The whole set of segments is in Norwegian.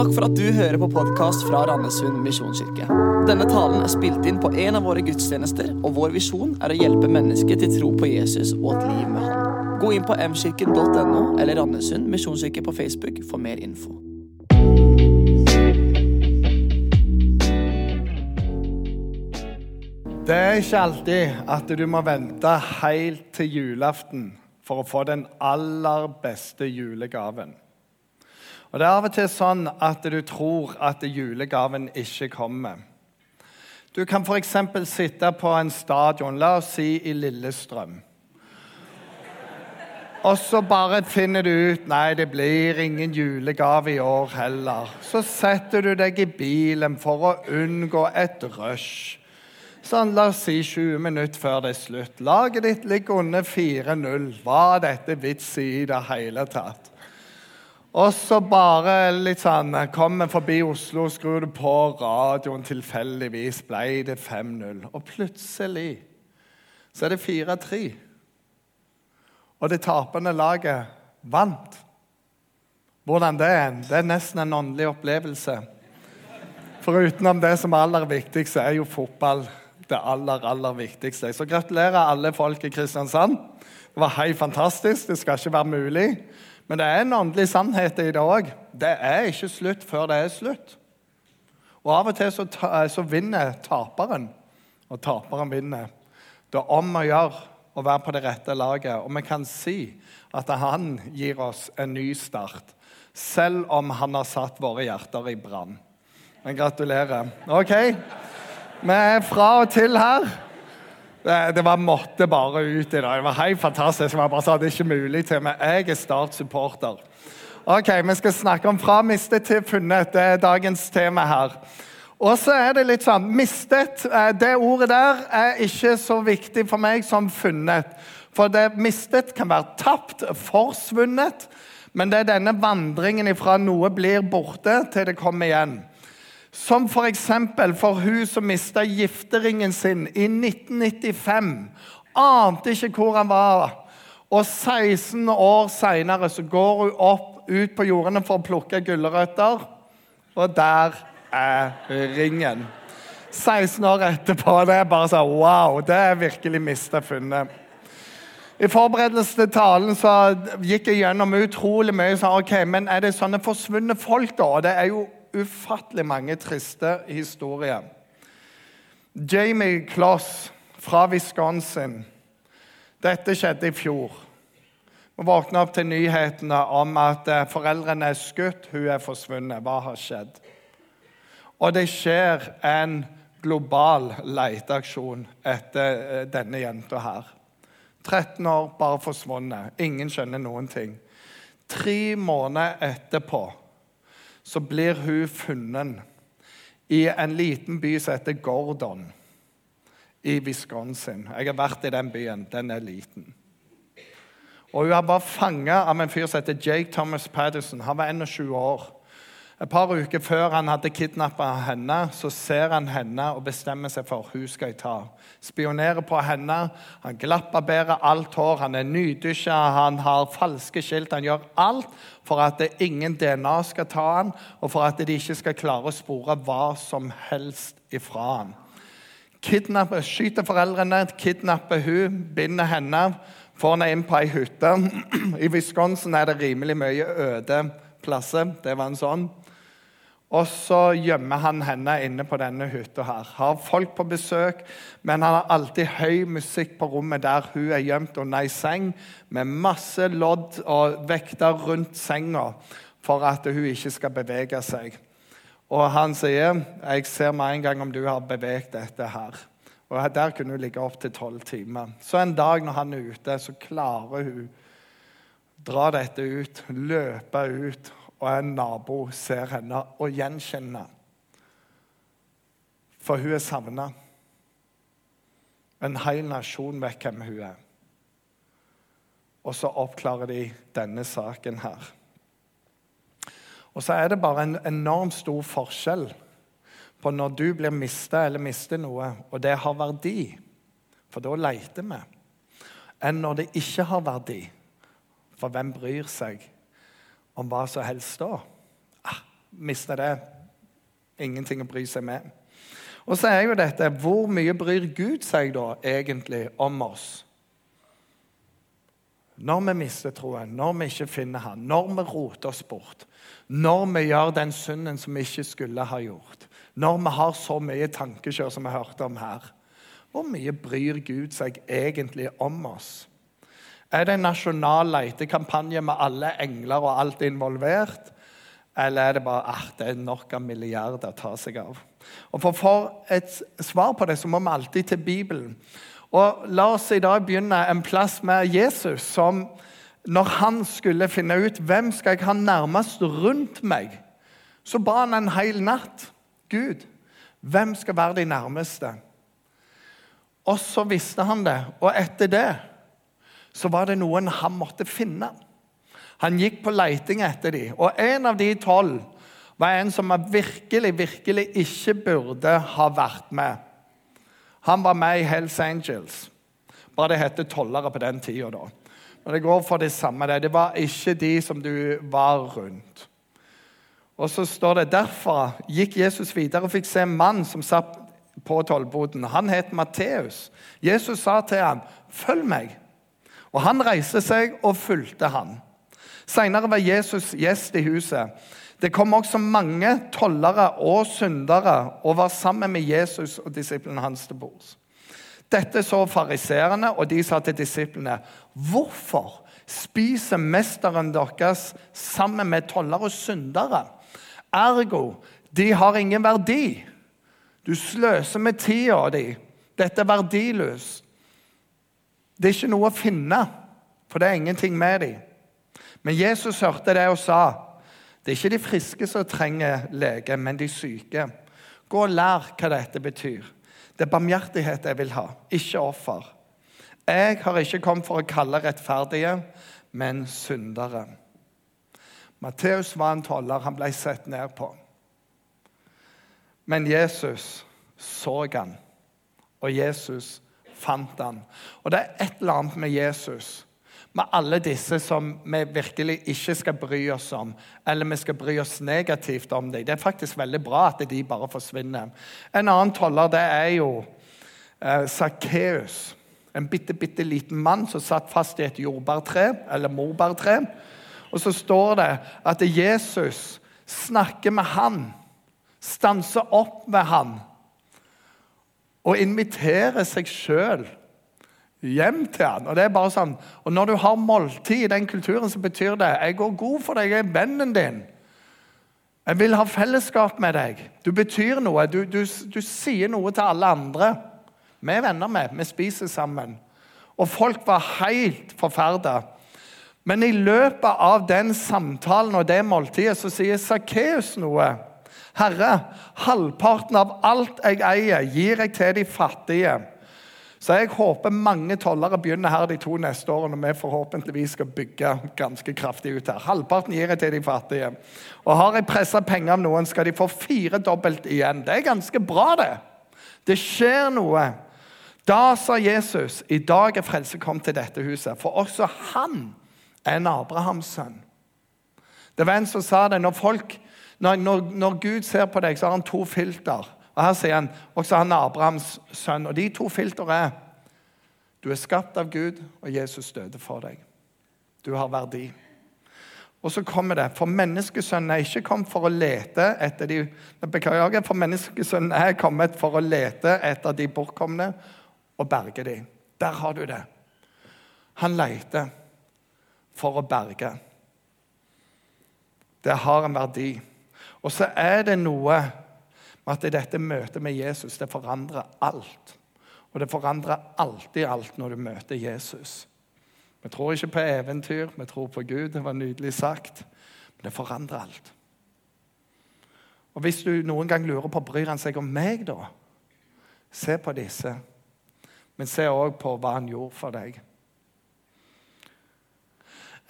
Takk for at du hører på podkast fra Randesund misjonskirke. Denne talen er spilt inn på en av våre gudstjenester, og vår visjon er å hjelpe mennesker til tro på Jesus og et liv med Han. Gå inn på mkirken.no eller Randesund misjonskirke på Facebook for mer info. Det er ikke alltid at du må vente helt til julaften for å få den aller beste julegaven. Og Det er av og til sånn at du tror at julegaven ikke kommer. Du kan f.eks. sitte på en stadion, la oss si i Lillestrøm. Og så bare finner du ut nei, det blir ingen julegave i år heller. Så setter du deg i bilen for å unngå et rush. Sånn, La oss si 20 minutter før det er slutt. Laget ditt ligger under 4-0. Var dette vits i det hele tatt? Og så bare litt sånn Kommer forbi Oslo, skrur du på radioen tilfeldigvis. Ble det 5-0. Og plutselig så er det 4-3. Og det tapende laget vant. Hvordan det er? Det er nesten en åndelig opplevelse. For utenom det som er aller viktigst, er jo fotball det aller, aller viktigste. Så gratulerer alle folk i Kristiansand. Det var helt fantastisk. Det skal ikke være mulig. Men det er en åndelig sannhet i òg. Det er ikke slutt før det er slutt. Og Av og til så, så vinner taperen, og taperen vinner. Det er om å gjøre å være på det rette laget. Og vi kan si at han gir oss en ny start, selv om han har satt våre hjerter i brann. Men gratulerer. Ok, vi er fra og til her. Det, det var måtte bare ut i dag. Det var helt fantastisk. Jeg bare sa det er ikke mulig til meg. Jeg er Start-supporter. Ok, Vi skal snakke om fra mistet til funnet. Det er dagens tema her. Og så er det litt sånn Mistet, det ordet der er ikke så viktig for meg som funnet. For det mistet kan være tapt, forsvunnet. Men det er denne vandringen ifra noe blir borte, til det kommer igjen. Som f.eks. For, for hun som mista gifteringen sin i 1995. Ante ikke hvor han var. Og 16 år seinere går hun opp ut på jordene for å plukke gulrøtter, og der er ringen. 16 år etterpå. Det er bare sånn Wow! Det er virkelig mista funnet. I forberedelsen til talen så gikk jeg gjennom utrolig mye. Så, ok, Men er det sånne forsvunne folk, da? Det er jo ufattelig mange triste historier. Jamie Kloss fra Wisconsin. Dette skjedde i fjor. Vi våkna opp til nyhetene om at eh, foreldrene er skutt, hun er forsvunnet. Hva har skjedd? Og det skjer en global leteaksjon etter eh, denne jenta her. 13 år, bare forsvunnet. Ingen skjønner noen ting. Tre måneder etterpå så blir hun funnet i en liten by som heter Gordon i Wisconsin. Jeg har vært i den byen. Den er liten. Og Hun bare fanga av en fyr som heter Jake Thomas Patterson. Han var 21 år. Et par uker før han hadde kidnappa henne, så ser han henne og bestemmer seg for hun skal jeg ta. Spionerer på henne. Han glapper bedre alt hår, han er nydusja, han har falske skilt. Han gjør alt for at ingen DNA skal ta han, og for at de ikke skal klare å spore hva som helst ifra han. Kidnapper, skyter foreldrene, kidnapper hun, binder henne, får henne inn på ei hytte. I Wisconsin er det rimelig mye øde plasser. Det var en sånn. Og så gjemmer han henne inne på denne hytta. her. Har folk på besøk, men han har alltid høy musikk på rommet der hun er gjemt under ei seng, med masse lodd og vekter rundt senga for at hun ikke skal bevege seg. Og han sier, 'Jeg ser med en gang om du har beveget dette her.' Og Der kunne hun ligge opptil tolv timer. Så en dag når han er ute, så klarer hun dra dette ut, løpe ut og en nabo ser henne og gjenkjenner. For hun er savna. En hel nasjon vet hvem hun er. Og så oppklarer de denne saken her. Og så er det bare en enormt stor forskjell på når du blir mista eller mister noe, og det har verdi, for da leter vi, enn når det ikke har verdi. For hvem bryr seg? Om hva som helst da. Ah, Mista det. Ingenting å bry seg med. Og så er jo dette Hvor mye bryr Gud seg da egentlig om oss? Når vi mister troen, når vi ikke finner Han, når vi roter oss bort, når vi gjør den synden som vi ikke skulle ha gjort, når vi har så mye tankekjør som vi hørte om her, hvor mye bryr Gud seg egentlig om oss? Er det en nasjonal letekampanje med alle engler og alt involvert? Eller er det bare at det er nok av milliarder å ta seg av? Og For å få et svar på det så må vi alltid til Bibelen. Og La oss i dag begynne en plass med Jesus, som når han skulle finne ut hvem skal jeg ha nærmest rundt meg, så ba han en hel natt. Gud, hvem skal være de nærmeste? Og så visste han det, og etter det så var det noen han måtte finne. Han gikk på leiting etter dem, og en av de tolv var en som virkelig, virkelig ikke burde ha vært med. Han var med i Hells Angels. Bare det heter tollere på den tida. Da. Men det går for det samme. Det Det var ikke de som du var rundt. Og så står det derfor gikk Jesus videre og fikk se en mann som satt på tollboden. Han het Matteus. Jesus sa til ham, 'Følg meg.' Og Han reiste seg og fulgte han. Senere var Jesus gjest i huset. Det kom også mange tollere og syndere og var sammen med Jesus og disiplene hans til bords. Dette så fariseerne, og de sa til disiplene.: Hvorfor spiser mesteren deres sammen med tollere og syndere? Ergo, de har ingen verdi. Du sløser med tida di. Dette er verdiløst. Det er ikke noe å finne, for det er ingenting med dem. Men Jesus hørte det og sa, 'Det er ikke de friske som trenger lege, men de syke.' Gå og lær hva dette betyr. Det er barmhjertighet jeg vil ha, ikke offer. Jeg har ikke kommet for å kalle rettferdige, men syndere. Matteus var en toller. Han ble sett ned på. Men Jesus så han, og Jesus fant han. Og det er et eller annet med Jesus med alle disse som vi virkelig ikke skal bry oss om, eller vi skal bry oss negativt om dem. Det er faktisk veldig bra at de bare forsvinner. En annen toller det er jo eh, Sakkeus. En bitte, bitte liten mann som satt fast i et jordbærtre, eller morbærtre. Og så står det at Jesus snakker med han, stanser opp med han og inviterer seg sjøl hjem til han. Og det er bare sånn, og Når du har måltid i den kulturen, så betyr det jeg går god for deg, jeg er vennen din. Jeg vil ha fellesskap med deg. Du betyr noe. Du, du, du sier noe til alle andre. Vi er venner med, vi spiser sammen. Og folk var helt forferda. Men i løpet av den samtalen og det måltidet så sier Sakkeus noe. Herre, halvparten av alt jeg eier, gir jeg til de fattige. Så jeg håper mange tollere begynner her de to neste årene. og vi forhåpentligvis skal bygge ganske kraftig ut her. Halvparten gir jeg til de fattige. Og har jeg pressa penger av noen, skal de få firedobbelt igjen. Det er ganske bra, det. Det skjer noe. Da sa Jesus i dag er frelse kommet til dette huset, for også han er en Abrahams sønn. Det var en som sa det. Når, folk, når, når, når Gud ser på deg, så har han to filter. Og Her sier han også han er Abrahams sønn. Og De to filtrene er du er skapt av Gud, og Jesus døde for deg. Du har verdi. Og så kommer det For menneskesønnen er ikke kommet for å lete etter de Beklager, for menneskesønnen er kommet for å lete etter de bortkomne og berge de. Der har du det. Han leter for å berge. Det har en verdi. Og så er det noe med at dette møtet med Jesus det forandrer alt. Og det forandrer alltid alt når du møter Jesus. Vi tror ikke på eventyr, vi tror på Gud. Det var nydelig sagt. Men det forandrer alt. Og Hvis du noen gang lurer på bryr han seg om meg, da, se på disse. Men se òg på hva han gjorde for deg.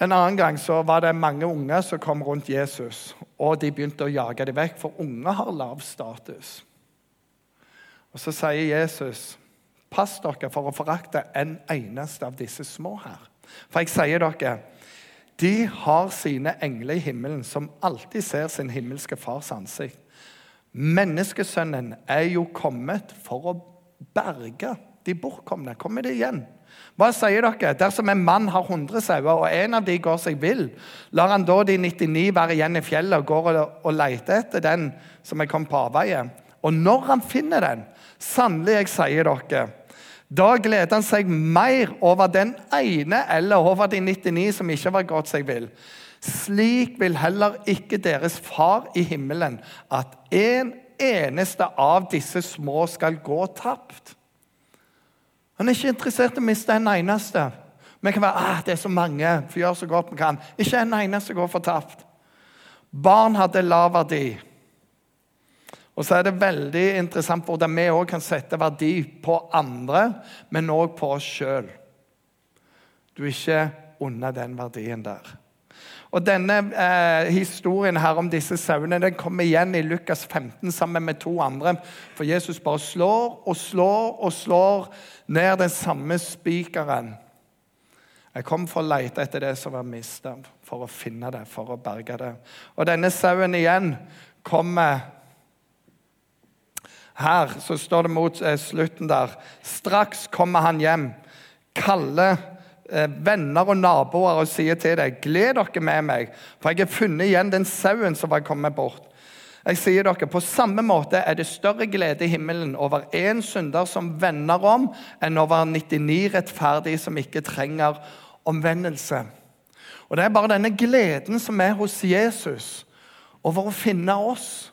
En annen gang så var det mange unge som kom rundt Jesus, og de begynte å jage dem vekk, for unge har lav status. Og Så sier Jesus, 'Pass dere for å forakte en eneste av disse små her.' For jeg sier dere, De har sine engler i himmelen, som alltid ser sin himmelske fars ansikt. Menneskesønnen er jo kommet for å berge de bortkomne. Kommer det igjen? Hva sier dere? Dersom en mann har 100 sauer, og en av de går seg vill, lar han da de 99 være igjen i fjellet og går og, leter etter den som er kommet på avveie? Og når han finner den, sannelig, jeg sier dere, da gleder han seg mer over den ene eller over de 99 som ikke var gått seg vill. Slik vil heller ikke deres far i himmelen at en eneste av disse små skal gå tapt. Han er ikke interessert i å miste en eneste. Vi kan være ah, det er så mange, for gjør så godt vi kan. Ikke en eneste går fortapt. Barn hadde lav verdi. Og så er det veldig interessant hvordan vi òg kan sette verdi på andre, men òg på oss sjøl. Du er ikke under den verdien der. Og Denne eh, historien her om disse sauene den kommer igjen i Lukas 15 sammen med to andre. For Jesus bare slår og slår og slår ned den samme spikeren. Jeg kom for å lete etter det som var mista, for å finne det, for å berge det. Og denne sauen igjen kommer her. Så står det mot eh, slutten der. Straks kommer han hjem, kaller Eh, venner og naboer og sier til deg, 'Gled dere med meg, for jeg har funnet igjen den sauen som var kommet bort.' Jeg sier dere, På samme måte er det større glede i himmelen over én synder som vender om, enn over 99 rettferdige som ikke trenger omvendelse. Og Det er bare denne gleden som er hos Jesus over å finne oss.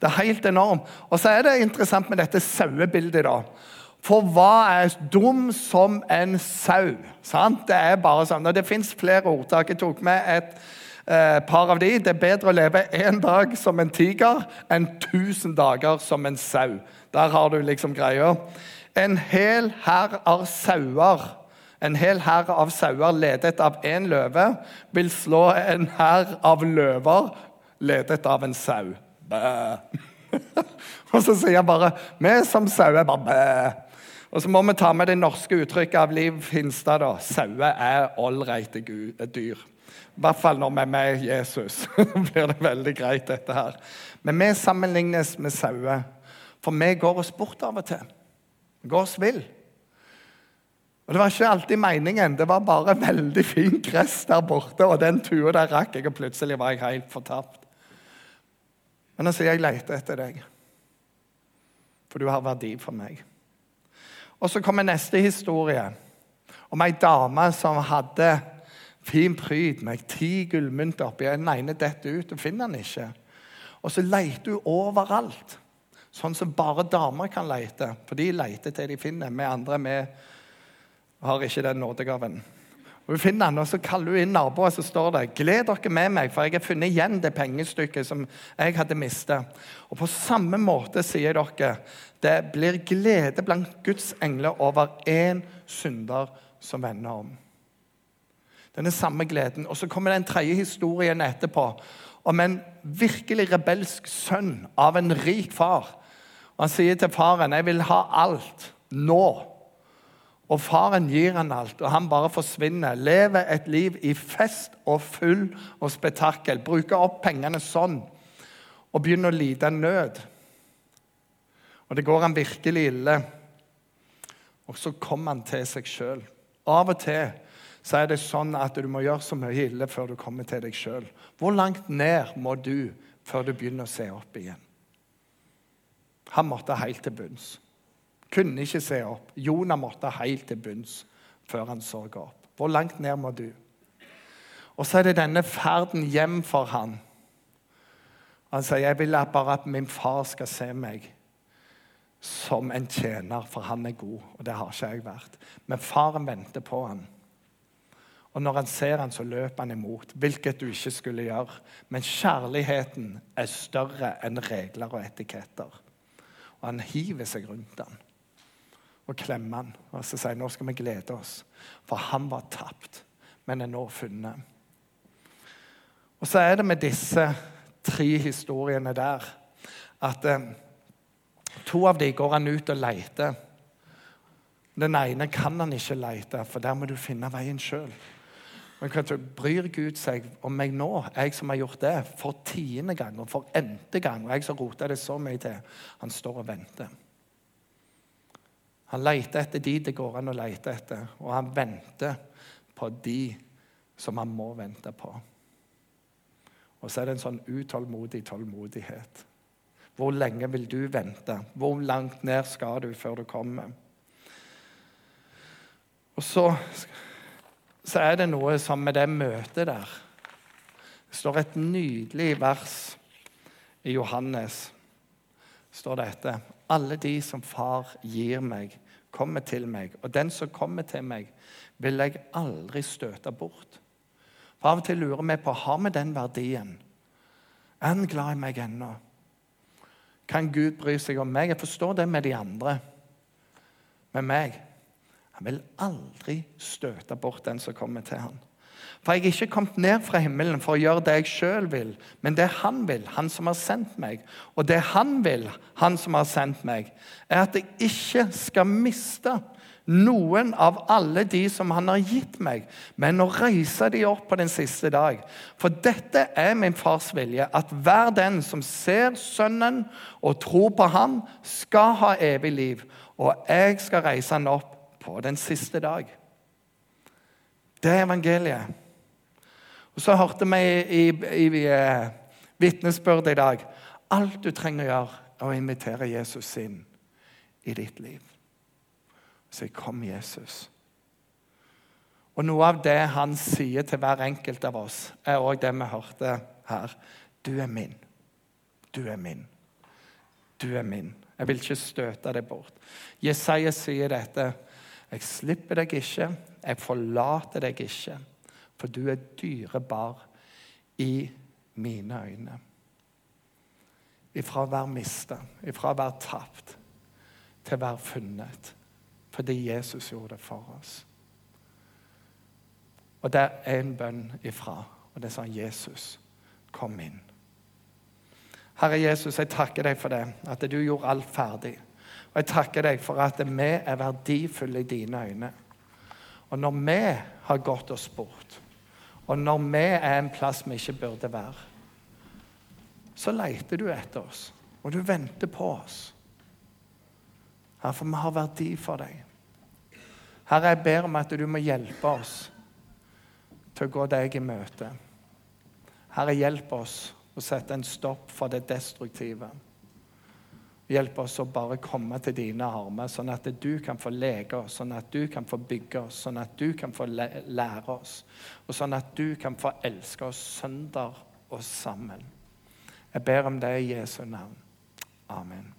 Det er helt enormt. Og så er det interessant med dette sauebildet. da. For hva er dum som en sau? Sant? Det er bare sånn. Og det fins flere ordtak. Jeg tok med et eh, par av de. Det er bedre å leve én dag som en tiger enn tusen dager som en sau. Der har du liksom greia. En hel hær av sauer en hel hær av sauer ledet av én løve vil slå en hær av løver ledet av en sau. Bæ. Og så sier jeg bare Vi som sauer bare bæ. Og så må vi ta med det norske uttrykket av Liv Finstad. da. Sauer er ålreite dyr. I hvert fall når vi er med Jesus. blir det veldig greit, dette her. Men vi sammenlignes med sauer, for vi går oss bort av og til. Vi går oss vill. Og Det var ikke alltid meningen. Det var bare veldig fin gress der borte, og den tua der rakk jeg, og plutselig var jeg helt fortapt. Men nå sier jeg leter etter deg, for du har verdi for meg. Og så kommer neste historie om ei dame som hadde fin pryd med ti gullmynter oppi. Den ene detter ut, og finner den ikke. Og så leter hun overalt, sånn som bare damer kan lete. For de leter til de finner. Vi andre vi har ikke den nådegaven. Og Hun finner han, og så kaller hun inn naboer, så står det 'Gled dere med meg, for jeg har funnet igjen det pengestykket som jeg hadde mistet.' Og på samme måte sier dere, det blir glede blant Guds engler over én synder som vender om. Denne samme gleden. Og så kommer den tredje historien etterpå om en virkelig rebelsk sønn av en rik far. Og Han sier til faren, 'Jeg vil ha alt nå.' Og faren gir han alt, og han bare forsvinner. Lever et liv i fest og full og spetakkel. Bruker opp pengene sånn og begynner å lide nød. Og det går han virkelig ille. Og så kommer han til seg sjøl. Av og til så er det sånn at du må gjøre så mye ille før du kommer til deg sjøl. Hvor langt ned må du før du begynner å se opp igjen? Han måtte helt til bunns. Kunne ikke se opp. Jonah måtte helt til bunns før han så opp. Hvor langt ned må du? Og så er det denne ferden hjem for han. Han sier jeg vil bare at min far skal se meg som en tjener, for han er god, og det har ikke jeg vært. Men faren venter på han. Og når han ser han, så løper han imot, hvilket du ikke skulle gjøre. Men kjærligheten er større enn regler og etiketter. Og han hiver seg rundt han og klemme han og så sier nå skal vi glede oss. For han var tapt, men er nå funnet. Og så er det med disse tre historiene der at eh, to av dem går han ut og leter. Den ene kan han ikke lete, for der må du finne veien sjøl. Men kanskje bryr Gud seg om meg nå, jeg som har gjort det for tiende gang og for n-te gang, og jeg som rota det så mye til? Han står og venter. Han leter etter de det går an å lete etter, og han venter på de som han må vente på. Og så er det en sånn utålmodig tålmodighet. Hvor lenge vil du vente? Hvor langt ned skal du før du kommer? Og så, så er det noe som med det møtet der Det står et nydelig vers i Johannes. står dette. Alle de som far gir meg, kommer til meg. Og den som kommer til meg, vil jeg aldri støte bort. For Av og til lurer vi på har vi den verdien. Er han glad i meg ennå? Kan Gud bry seg om meg? Jeg forstår det med de andre. Men meg Han vil aldri støte bort den som kommer til ham. For jeg er ikke kommet ned fra himmelen for å gjøre det jeg sjøl vil, men det han vil, han som har sendt meg. Og det han vil, han som har sendt meg, er at jeg ikke skal miste noen av alle de som han har gitt meg, men å reise de opp på den siste dag. For dette er min fars vilje, at hver den som ser Sønnen og tror på ham, skal ha evig liv, og jeg skal reise han opp på den siste dag. Det er evangeliet. Og Så hørte vi i, i, i eh, vitnesbyrdet i dag alt du trenger å gjøre, er å invitere Jesus inn i ditt liv. Så 'Kom, Jesus'. Og Noe av det han sier til hver enkelt av oss, er òg det vi hørte her. Du er min. Du er min. Du er min. Jeg vil ikke støte deg bort. Jesaja sier dette. Jeg slipper deg ikke, jeg forlater deg ikke, for du er dyrebar i mine øyne. Ifra å være mista, ifra å være tapt, til å være funnet. Fordi Jesus gjorde det for oss. Og det er en bønn ifra, og det sa Jesus. Kom inn. Herre Jesus, jeg takker deg for det, at du gjorde alt ferdig. Og jeg takker deg for at vi er verdifulle i dine øyne. Og når vi har gått oss bort, og når vi er en plass vi ikke burde være, så leter du etter oss, og du venter på oss. Herre, for vi har verdi for deg. Herre, jeg ber om at du må hjelpe oss til å gå deg i møte. Herre, hjelp oss å sette en stopp for det destruktive. Hjelp oss å bare komme til dine armer, sånn at du kan få lege oss, sånn at du kan få bygge oss, sånn at du kan få lære oss, og sånn at du kan få elske oss sønder og sammen. Jeg ber om det i Jesu navn. Amen.